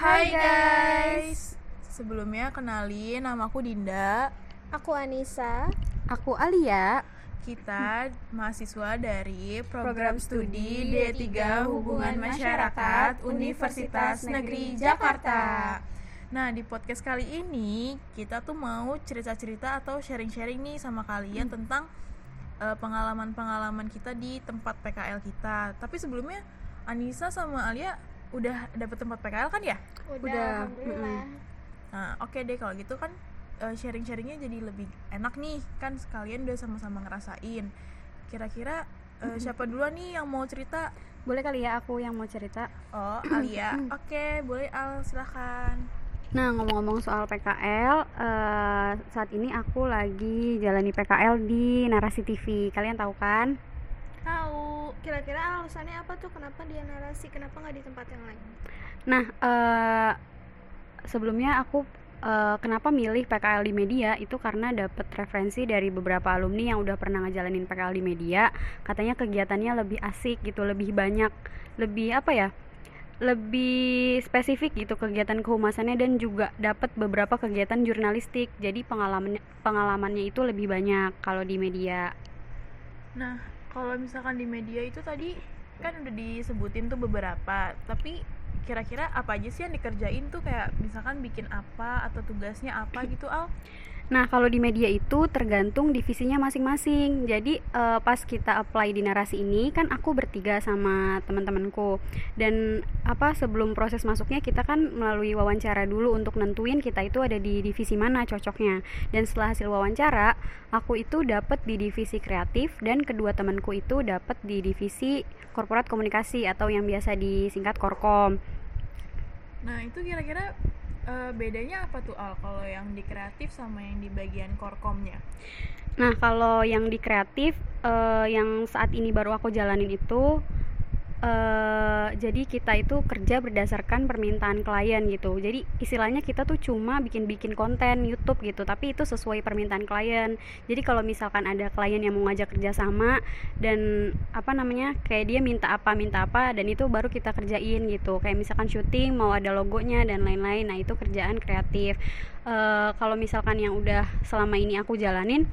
Hai guys. Sebelumnya kenalin namaku Dinda. Aku Anissa. Aku Alia. Kita mahasiswa dari program Program studi studi D3 Hubungan Masyarakat Universitas Negeri Jakarta. Nah, di podcast kali ini kita tuh mau cerita-cerita atau sharing-sharing nih sama kalian tentang eh, pengalaman-pengalaman kita di tempat PKL kita. Tapi sebelumnya Anissa sama Alia udah dapet tempat PKL kan ya? Udah, Udah. Nah, oke deh kalau gitu kan eh, sharing-sharingnya jadi lebih enak nih kan sekalian udah sama-sama ngerasain. Kira-kira eh, siapa duluan nih yang mau cerita? Boleh kali ya aku yang mau cerita? Oh, Alia. Oke, boleh Al, silahkan. Nah, ngomong-ngomong soal PKL, eh, saat ini aku lagi jalani PKL di Narasi TV. Kalian tahu kan? Kira-kira alasannya apa tuh kenapa dia narasi, kenapa nggak di tempat yang lain? Nah, eh, sebelumnya aku eh, kenapa milih PKL di media itu karena dapet referensi dari beberapa alumni yang udah pernah ngejalanin PKL di media. Katanya kegiatannya lebih asik gitu, lebih banyak, lebih apa ya? lebih spesifik gitu kegiatan kehumasannya dan juga dapat beberapa kegiatan jurnalistik. Jadi pengalaman pengalamannya itu lebih banyak kalau di media. Nah, kalau misalkan di media itu tadi kan udah disebutin tuh beberapa, tapi kira-kira apa aja sih yang dikerjain tuh kayak misalkan bikin apa atau tugasnya apa gitu Al? Nah, kalau di media itu tergantung divisinya masing-masing. Jadi eh, pas kita apply di narasi ini kan aku bertiga sama teman-temanku. Dan apa sebelum proses masuknya kita kan melalui wawancara dulu untuk nentuin kita itu ada di divisi mana cocoknya. Dan setelah hasil wawancara, aku itu dapat di divisi kreatif dan kedua temanku itu dapat di divisi korporat komunikasi atau yang biasa disingkat korkom. Nah, itu kira-kira eh, bedanya apa tuh Al kalau yang di kreatif sama yang di bagian korkomnya? Nah, kalau yang di kreatif eh, yang saat ini baru aku jalanin itu eh jadi kita itu kerja berdasarkan permintaan klien gitu. Jadi istilahnya kita tuh cuma bikin-bikin konten YouTube gitu, tapi itu sesuai permintaan klien. Jadi kalau misalkan ada klien yang mau ngajak kerja sama dan apa namanya kayak dia minta apa minta apa dan itu baru kita kerjain gitu. Kayak misalkan syuting mau ada logonya dan lain-lain. Nah itu kerjaan kreatif. Eh kalau misalkan yang udah selama ini aku jalanin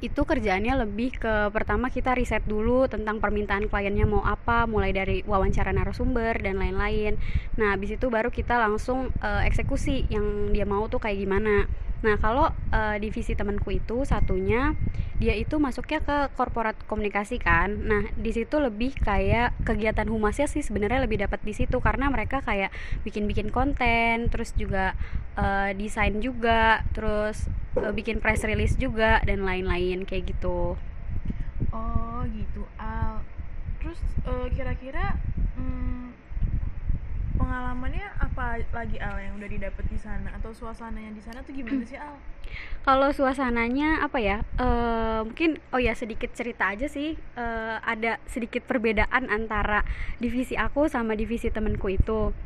itu kerjaannya lebih ke pertama kita riset dulu tentang permintaan kliennya mau apa mulai dari wawancara narasumber dan lain-lain. Nah habis itu baru kita langsung eh, eksekusi yang dia mau tuh kayak gimana nah kalau eh, divisi temanku itu satunya dia itu masuknya ke korporat komunikasi kan nah di situ lebih kayak kegiatan humasnya sih sebenarnya lebih dapat di situ karena mereka kayak bikin-bikin konten terus juga eh, desain juga terus eh, bikin press release juga dan lain-lain kayak gitu Oh, gitu Al. Terus kira-kira hmm, pengalamannya apa lagi Al yang udah didapat di sana? Atau suasananya di sana tuh gimana sih Al? kalau suasananya apa ya? Eh, mungkin oh ya sedikit cerita aja sih. Eh, ada sedikit perbedaan antara divisi aku sama divisi temenku itu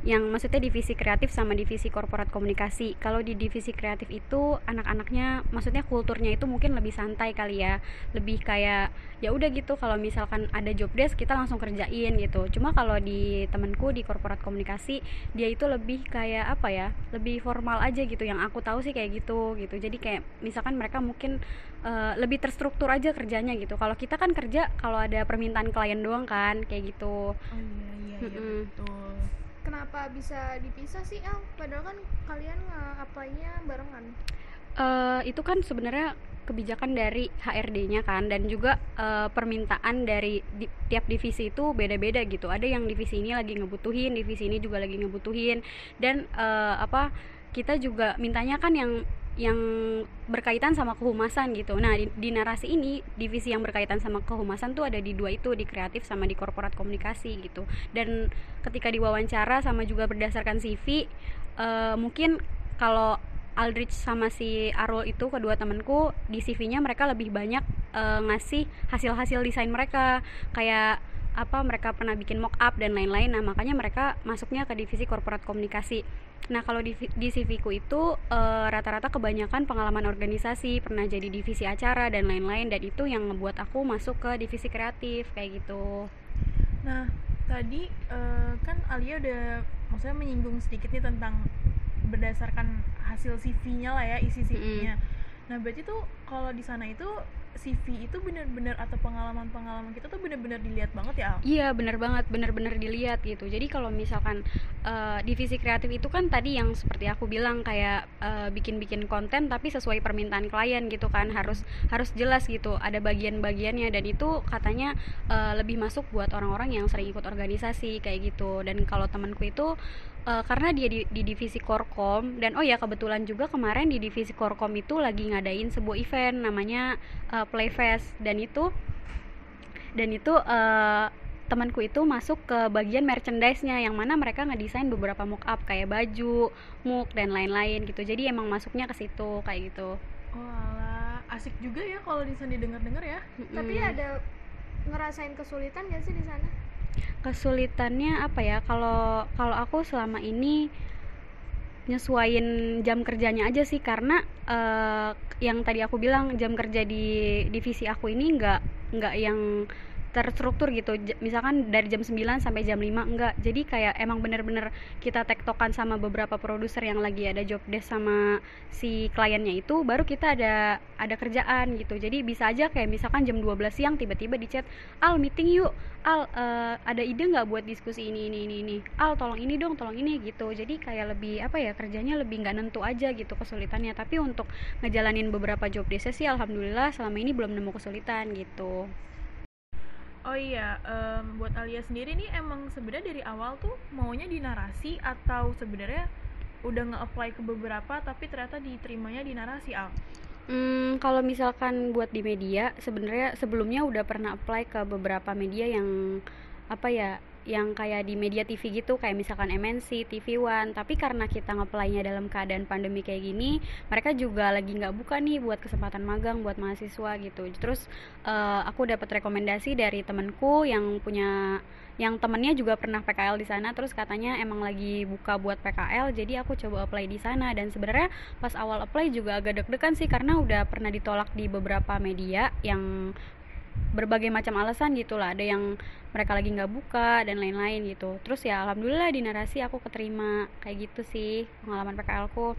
yang maksudnya divisi kreatif sama divisi korporat komunikasi. Kalau di divisi kreatif itu anak-anaknya maksudnya kulturnya itu mungkin lebih santai kali ya. Lebih kayak ya udah gitu kalau misalkan ada job desk kita langsung kerjain gitu. Cuma kalau di temenku di korporat komunikasi dia itu lebih kayak apa ya lebih formal aja gitu. Yang aku tahu sih kayak gitu gitu. Jadi kayak misalkan mereka mungkin eh, lebih terstruktur aja kerjanya gitu. Kalau kita kan kerja kalau ada permintaan klien doang kan kayak gitu. Oh iya iya iya Mm-mm. betul. Kenapa bisa dipisah sih, El? Padahal kan kalian nge-apply-nya barengan. eh itu kan sebenarnya kebijakan dari HRD-nya kan dan juga eh, permintaan dari di- tiap divisi itu beda-beda gitu. Ada yang divisi ini lagi ngebutuhin, divisi ini juga lagi ngebutuhin dan eh, apa kita juga mintanya kan yang yang berkaitan sama kehumasan gitu. Nah, di, di narasi ini divisi yang berkaitan sama kehumasan tuh ada di dua itu, di kreatif sama di korporat komunikasi gitu. Dan ketika diwawancara sama juga berdasarkan CV eh, mungkin kalau Aldrich sama si Arul itu kedua temanku di CV-nya mereka lebih banyak eh, ngasih hasil-hasil desain mereka kayak apa mereka pernah bikin mock up dan lain-lain nah makanya mereka masuknya ke divisi korporat komunikasi nah kalau di, di CV ku itu eh, rata-rata kebanyakan pengalaman organisasi pernah jadi divisi acara dan lain-lain dan itu yang ngebuat aku masuk ke divisi kreatif kayak gitu Nah, tadi eh, kan Alia udah maksudnya menyinggung sedikit nih tentang berdasarkan hasil CV-nya lah ya isi CV-nya. Nah berarti tuh kalau di sana itu CV itu bener-bener atau pengalaman-pengalaman kita tuh bener-bener dilihat banget ya? Iya bener banget, bener-bener dilihat gitu. Jadi kalau misalkan uh, divisi kreatif itu kan tadi yang seperti aku bilang kayak uh, bikin-bikin konten tapi sesuai permintaan klien gitu kan harus harus jelas gitu. Ada bagian-bagiannya dan itu katanya uh, lebih masuk buat orang-orang yang sering ikut organisasi kayak gitu. Dan kalau temanku itu uh, karena dia di, di divisi korkom dan oh ya kebetulan juga kemarin di divisi korkom itu lagi ngadain sebuah event namanya uh, playfest dan itu dan itu uh, temanku itu masuk ke bagian merchandise-nya yang mana mereka ngedesain beberapa mock up kayak baju, muk dan lain-lain gitu. Jadi emang masuknya ke situ kayak gitu. Oh alah, asik juga ya kalau di sana denger-denger ya. Tapi ada ngerasain kesulitan gak sih di sana? Kesulitannya apa ya? Kalau kalau aku selama ini nyesuain jam kerjanya aja sih karena uh, yang tadi aku bilang jam kerja di divisi aku ini nggak nggak yang terstruktur gitu. Misalkan dari jam 9 sampai jam 5 enggak. Jadi kayak emang bener-bener kita tektokan sama beberapa produser yang lagi ada job desk sama si kliennya itu baru kita ada ada kerjaan gitu. Jadi bisa aja kayak misalkan jam 12 siang tiba-tiba di chat Al meeting yuk. Al uh, ada ide nggak buat diskusi ini ini ini ini? Al tolong ini dong tolong ini gitu. Jadi kayak lebih apa ya kerjanya lebih nggak nentu aja gitu kesulitannya. Tapi untuk ngejalanin beberapa job desk sih alhamdulillah selama ini belum nemu kesulitan gitu Oh iya, um, buat Alia sendiri nih emang sebenarnya dari awal tuh maunya di narasi atau sebenarnya udah nge-apply ke beberapa tapi ternyata diterimanya di narasi Al? Hmm, kalau misalkan buat di media, sebenarnya sebelumnya udah pernah apply ke beberapa media yang apa ya yang kayak di media TV gitu kayak misalkan MNC, TV One. Tapi karena kita ngeplay-nya dalam keadaan pandemi kayak gini mereka juga lagi nggak buka nih buat kesempatan magang buat mahasiswa gitu. Terus uh, aku dapat rekomendasi dari temenku yang punya yang temennya juga pernah PKL di sana. Terus katanya emang lagi buka buat PKL jadi aku coba apply di sana. Dan sebenarnya pas awal apply juga agak deg-degan sih karena udah pernah ditolak di beberapa media yang berbagai macam alasan gitu lah. Ada yang mereka lagi nggak buka dan lain-lain gitu. Terus ya alhamdulillah di narasi aku keterima. Kayak gitu sih pengalaman PKL ku.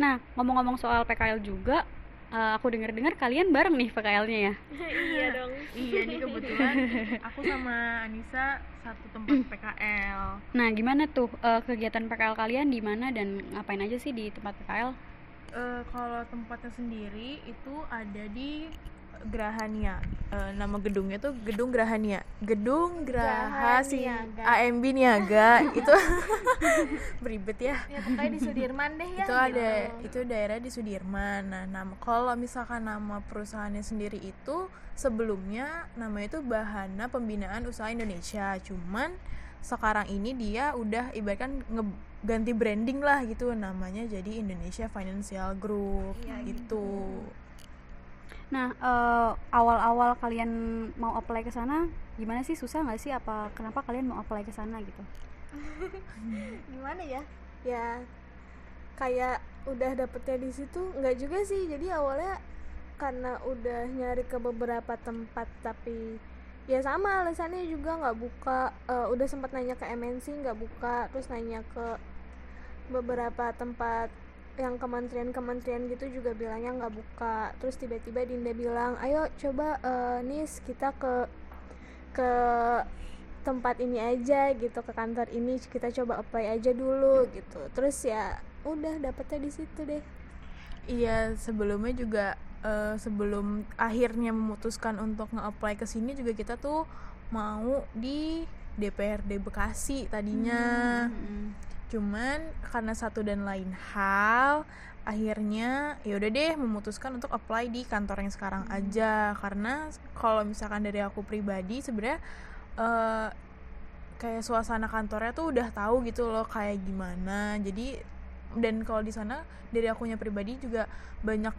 Nah ngomong-ngomong soal PKL juga uh, aku dengar-dengar kalian bareng nih PKL-nya ya? Iya dong. Iya nih kebetulan aku sama Anissa satu tempat PKL nah gimana tuh uh, kegiatan PKL kalian di mana dan ngapain aja sih di tempat PKL uh, kalau tempatnya sendiri itu ada di Grahania. Uh, nama gedungnya tuh gedung Grahania. Gedung Graha si AMB Niaga. Itu beribet ya. Ya pokoknya di Sudirman deh ya itu ada itu daerah di Sudirman. Nah nama kalau misalkan nama perusahaannya sendiri itu sebelumnya namanya itu Bahana Pembinaan Usaha Indonesia. Cuman sekarang ini dia udah ibaratkan ganti branding lah gitu. Namanya jadi Indonesia Financial Group iya, gitu. gitu Nah, uh, awal-awal kalian mau apply ke sana, gimana sih susah nggak sih? Apa kenapa kalian mau apply ke sana gitu? gimana ya? Ya kayak udah dapetnya di situ nggak juga sih. Jadi awalnya karena udah nyari ke beberapa tempat tapi ya sama alasannya juga nggak buka uh, udah sempat nanya ke MNC nggak buka terus nanya ke beberapa tempat yang kementerian-kementerian gitu juga bilangnya nggak buka. Terus tiba-tiba Dinda bilang ayo coba uh, nis kita ke ke tempat ini aja gitu ke kantor ini kita coba apply aja dulu gitu. Terus ya udah dapetnya di situ deh. Iya sebelumnya juga uh, sebelum akhirnya memutuskan untuk nge-apply ke sini juga kita tuh mau di DPRD Bekasi tadinya. Hmm. hmm, hmm cuman karena satu dan lain hal akhirnya ya udah deh memutuskan untuk apply di kantor yang sekarang hmm. aja karena kalau misalkan dari aku pribadi sebenarnya uh, kayak suasana kantornya tuh udah tahu gitu loh kayak gimana jadi dan kalau di sana dari akunya pribadi juga banyak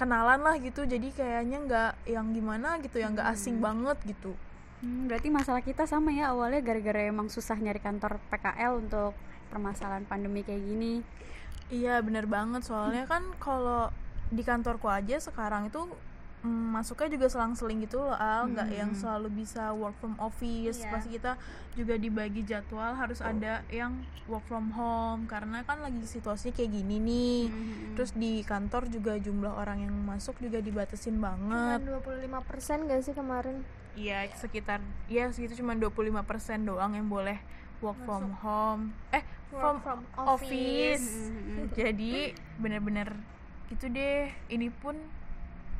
kenalan lah gitu jadi kayaknya nggak yang gimana gitu yang nggak asing hmm. banget gitu hmm, berarti masalah kita sama ya awalnya gara-gara emang susah nyari kantor PKL untuk permasalahan pandemi kayak gini iya bener banget soalnya kan kalau di kantorku aja sekarang itu mm, masuknya juga selang-seling gitu loh Al nggak yang Hmm. selalu bisa work from office Iya. pasti kita juga dibagi jadwal harus ada yang work from home karena kan lagi situasi kayak gini nih Hmm. terus di kantor juga jumlah orang yang masuk juga dibatasin Cuma banget 25% gak sih kemarin? Iya sekitar ya segitu cuma 25% doang yang boleh work from home eh from, Work from office, Hmm. jadi bener-bener gitu deh ini pun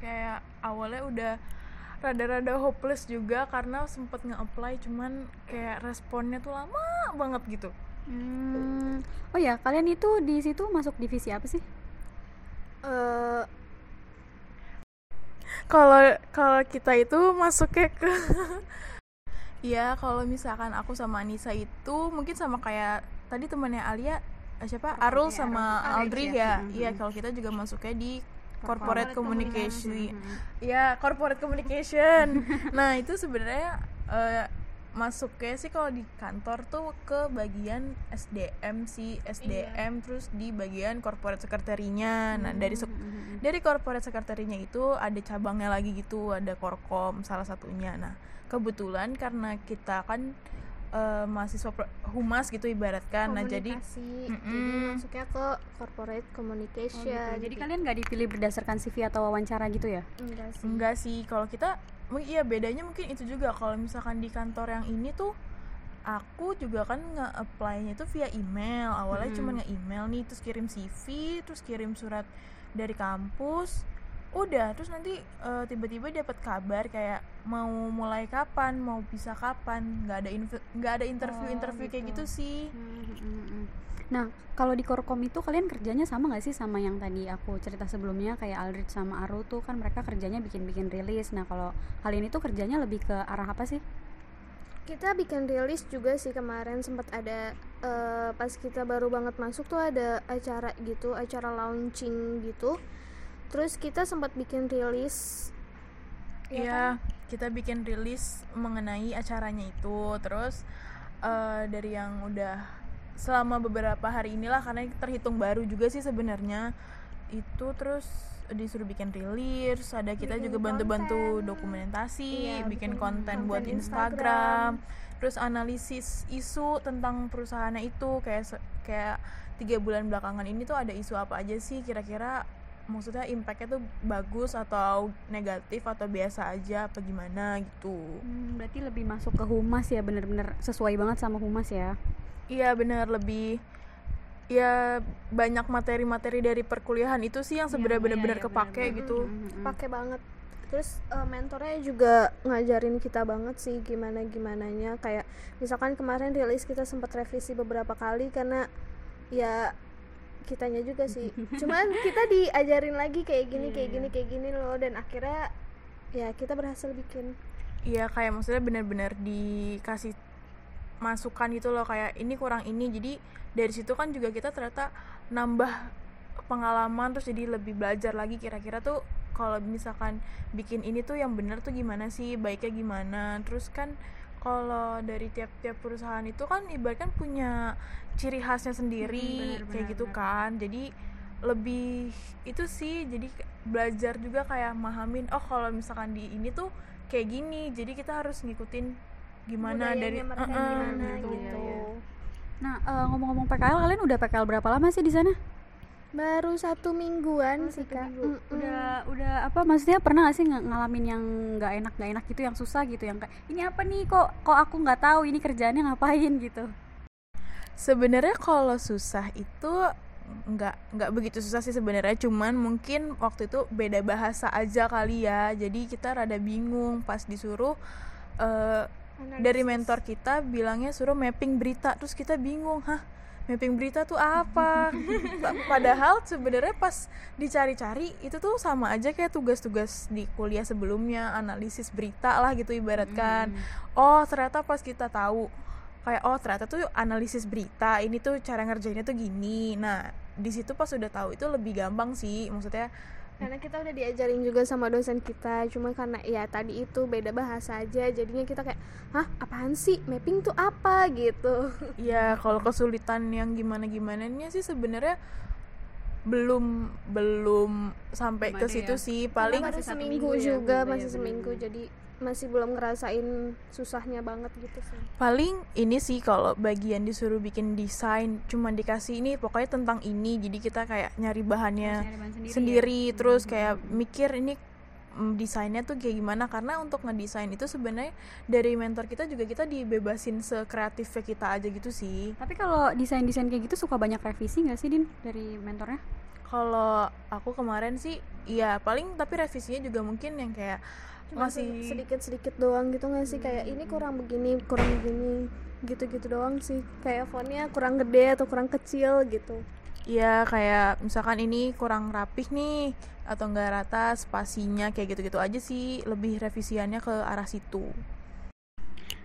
kayak awalnya udah rada-rada hopeless juga karena sempet nge-apply cuman kayak responnya tuh lama banget gitu Hmm. Oh ya, kalian itu di situ masuk divisi apa sih? Eh, kalau kalau kita itu masuknya ke Iya, kalau misalkan aku sama Anissa itu mungkin sama kayak tadi temannya Alia eh, siapa Arul Iya, sama Arul. Aldri ya. ya. Mhm. Iya, kalau kita juga masuknya di Corporate corporate communication. Hmm. Iya, corporate communication. nah, itu sebenarnya eh, masuknya sih kalau di kantor tuh ke bagian SDM sih, SDM terus di bagian corporate sekretarinya. Nah, dari sek- Hmm. dari corporate sekretarinya itu ada cabangnya lagi gitu ada korkom salah satunya nah kebetulan karena kita kan eh, mahasiswa humas gitu ibaratkan nah jadi komunikasi. jadi Mm-mm. masuknya ke corporate Oh, communication gitu. Jadi kalian nggak dipilih berdasarkan CV atau wawancara gitu ya? enggak sih enggak sih kalau kita iya bedanya mungkin itu juga. Kalau misalkan di kantor yang ini tuh aku juga kan nge-apply-nya itu via email. Awalnya Mm-mm. cuma nge-email nih terus kirim CV terus kirim surat dari kampus. Udah terus nanti eh, tiba-tiba dapat kabar kayak mau mulai kapan mau bisa kapan nggak ada nggak ada interview interview Oh, kayak gitu. gitu sih Nah, kalau di Korkom itu kalian kerjanya sama nggak sih sama yang tadi aku cerita sebelumnya kayak Aldrich sama Aru tuh kan mereka kerjanya bikin-bikin rilis. Nah, kalau kalian itu kerjanya lebih ke arah apa sih? kita bikin rilis juga sih kemarin sempat ada eh, pas kita baru banget masuk tuh ada acara gitu acara launching gitu terus kita sempat bikin rilis ya Iya, kan? Kita bikin rilis mengenai acaranya itu. Terus eh, dari yang udah selama beberapa hari inilah karena terhitung baru juga sih sebenarnya itu terus disuruh bikin rilis, ada kita Bikin juga bantu-bantu dokumentasi, Iya, bikin bikin konten konten buat Instagram. Instagram, terus analisis isu tentang perusahaannya itu kayak kayak tiga bulan belakangan ini tuh ada isu apa aja sih kira-kira maksudnya impactnya tuh bagus atau negatif atau biasa aja apa gimana gitu Hmm, berarti lebih masuk ke humas ya, bener-bener sesuai banget sama humas ya. iya benar lebih ya banyak materi-materi dari perkuliahan itu sih yang sebenarnya Iya, benar-benar iya, kepake bener-bener. gitu Mm-mm. pakai banget terus eh, mentornya juga ngajarin kita banget sih gimana gimananya kayak misalkan kemarin rilis kita sempat revisi beberapa kali karena ya kitanya juga sih. Cuman kita diajarin lagi kayak gini kayak Iya. gini kayak gini loh dan akhirnya ya kita berhasil bikin. Iya kayak maksudnya benar-benar dikasih masukan gitu loh kayak ini kurang ini. Jadi dari situ kan juga kita ternyata nambah pengalaman terus jadi lebih belajar lagi kira-kira tuh kalau misalkan bikin ini tuh yang bener tuh gimana sih baiknya gimana. Terus kan kalau dari tiap-tiap perusahaan itu kan ibaratkan punya ciri khasnya sendiri Hmm, benar, kayak benar, gitu benar. kan jadi lebih itu sih jadi belajar juga kayak mahamin oh kalau misalkan di ini tuh kayak gini jadi kita harus ngikutin gimana dari mereka Uh-uh, gimana gitu. gitu Iya, iya. Nah, eh, ngomong-ngomong PKL, kalian udah PKL berapa lama sih di sana? Baru satu mingguan Oh, sih satu kak. minggu. Udah udah apa maksudnya pernah gak sih ng- ngalamin yang nggak enak nggak enak gitu yang susah gitu yang kayak ini apa nih kok kok aku nggak tahu ini kerjaannya ngapain? gitu. sebenarnya kalau susah itu nggak nggak begitu susah sih sebenarnya. Cuman mungkin waktu itu beda bahasa aja kali ya. Jadi kita rada bingung pas disuruh eh, dari mentor kita bilangnya suruh mapping berita. Terus kita bingung hah mapping berita tuh apa? Pa- padahal sebenarnya pas dicari-cari itu tuh sama aja kayak tugas-tugas di kuliah sebelumnya analisis berita lah gitu ibaratkan. Oh ternyata pas kita tahu kayak oh ternyata tuh analisis berita ini tuh cara ngerjainnya tuh gini. Nah di situ pas udah tahu itu lebih gampang sih maksudnya karena kita udah diajarin juga sama dosen kita cuma karena ya tadi itu beda bahasa aja jadinya kita kayak hah apaan sih? Mapping tuh apa? gitu. Ya kalau kesulitan yang gimana gimana sih sebenarnya belum belum sampai ke situ ya? sih. Paling masih satu seminggu minggu ya, juga Bunda, masih ya, seminggu jadi masih belum ngerasain susahnya banget gitu sih. Paling ini sih kalau bagian disuruh bikin desain cuma dikasih ini pokoknya tentang ini. Jadi kita kayak nyari bahannya nyari bahan sendiri, sendiri, ya? terus Hmm, kayak mikir ini mm, desainnya tuh kayak gimana. Karena untuk ngedesain itu sebenarnya dari mentor kita juga kita dibebasin sekreatifnya kita aja gitu sih. Tapi kalau desain-desain kayak gitu suka banyak revisi nggak sih Din dari mentornya? kalau aku kemarin sih iya paling tapi revisinya juga mungkin yang kayak cuma masih sedikit sedikit doang gitu nggak sih kayak ini kurang begini kurang begini gitu-gitu doang sih kayak fontnya kurang gede atau kurang kecil gitu Iya kayak misalkan ini kurang rapih nih atau enggak rata spasinya kayak gitu-gitu aja sih lebih revisiannya ke arah situ.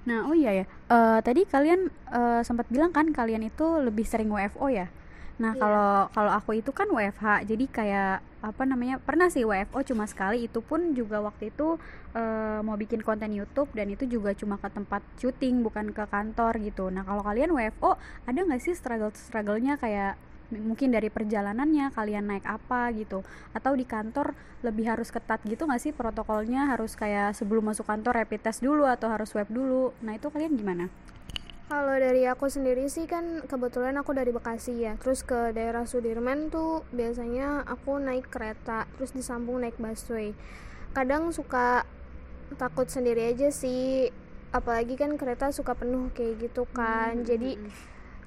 Nah, oh iya ya. Eh, tadi kalian eh, sempat bilang kan kalian itu lebih sering WFO ya. Nah, Iya. kalau kalau aku itu kan WFH. Jadi kayak apa namanya? Pernah sih WFO cuma sekali itu pun juga waktu itu eh, mau bikin konten YouTube dan itu juga cuma ke tempat syuting bukan ke kantor gitu. Nah, kalau kalian WFO ada nggak sih struggle-strugglenya kayak m- mungkin dari perjalanannya kalian naik apa gitu atau di kantor lebih harus ketat gitu nggak sih protokolnya harus kayak sebelum masuk kantor rapid test dulu atau harus swab dulu nah itu kalian gimana Kalau dari aku sendiri sih kan kebetulan aku dari Bekasi ya. Terus ke daerah Sudirman tuh biasanya aku naik kereta, terus disambung naik busway. Kadang suka takut sendiri aja sih. Apalagi kan kereta suka penuh kayak gitu kan. Jadi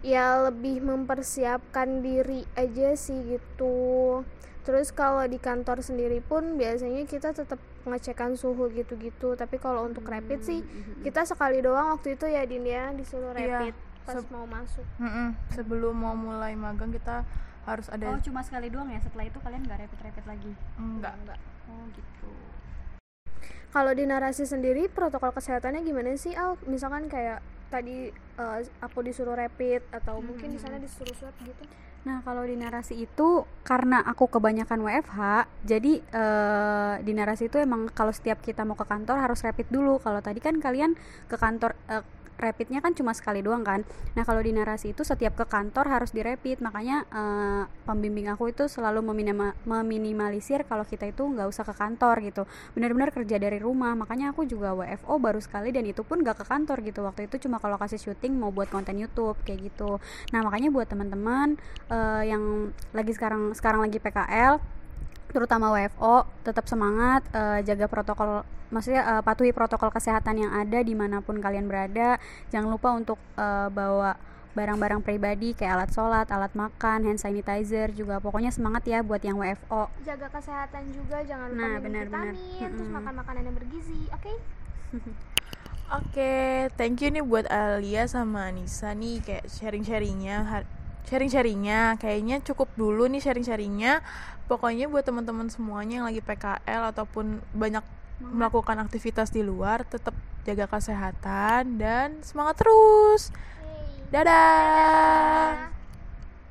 ya lebih mempersiapkan diri aja sih gitu. Terus kalau di kantor sendiri pun biasanya kita tetap ngecekan suhu gitu-gitu. Tapi kalau untuk rapid sih kita sekali doang waktu itu ya Din ya disuruh Iya, rapid pas seb- mau masuk. Mm-mm, Sebelum mau mulai magang kita harus ada oh cuma sekali doang ya setelah itu kalian nggak rapid rapid lagi enggak oh gitu Kalau di narasi sendiri protokol kesehatannya gimana sih Al? Misalkan kayak tadi eh, aku disuruh rapid atau mungkin di sana disuruh swab gitu. Nah, kalau di narasi itu karena aku kebanyakan WFH, jadi eh, di narasi itu emang kalau setiap kita mau ke kantor harus rapid dulu. Kalau tadi kan kalian ke kantor eh, rapidnya kan cuma sekali doang kan. Nah, kalau di narasi itu setiap ke kantor harus dirapid. Makanya eh, pembimbing aku itu selalu meminima- meminimalisir kalau kita itu nggak usah ke kantor gitu. Benar-benar kerja dari rumah. Makanya aku juga WFO baru sekali dan itu pun nggak ke kantor gitu. Waktu itu cuma kalau kasih syuting mau buat konten YouTube kayak gitu. Nah, makanya buat teman-teman eh, yang lagi sekarang sekarang lagi PKL terutama WFO tetap semangat eh, jaga protokol maksudnya eh, patuhi protokol kesehatan yang ada di mana pun kalian berada jangan lupa untuk eh, bawa barang-barang pribadi kayak alat sholat, alat makan, hand sanitizer juga pokoknya semangat ya buat yang WFO Jaga kesehatan juga, jangan lupa Nah, minum benar-benar. vitamin, terus Mm-mm. makan makanan yang bergizi, oke? Oke, thank you nih buat Alia sama Anissa nih kayak sharing-sharingnya ha- sharing-sharingnya. Kayaknya cukup dulu nih sharing-sharingnya. Pokoknya buat teman-teman semuanya yang lagi PKL ataupun banyak melakukan aktivitas di luar tetap jaga kesehatan dan semangat terus. Dadah. Dadah.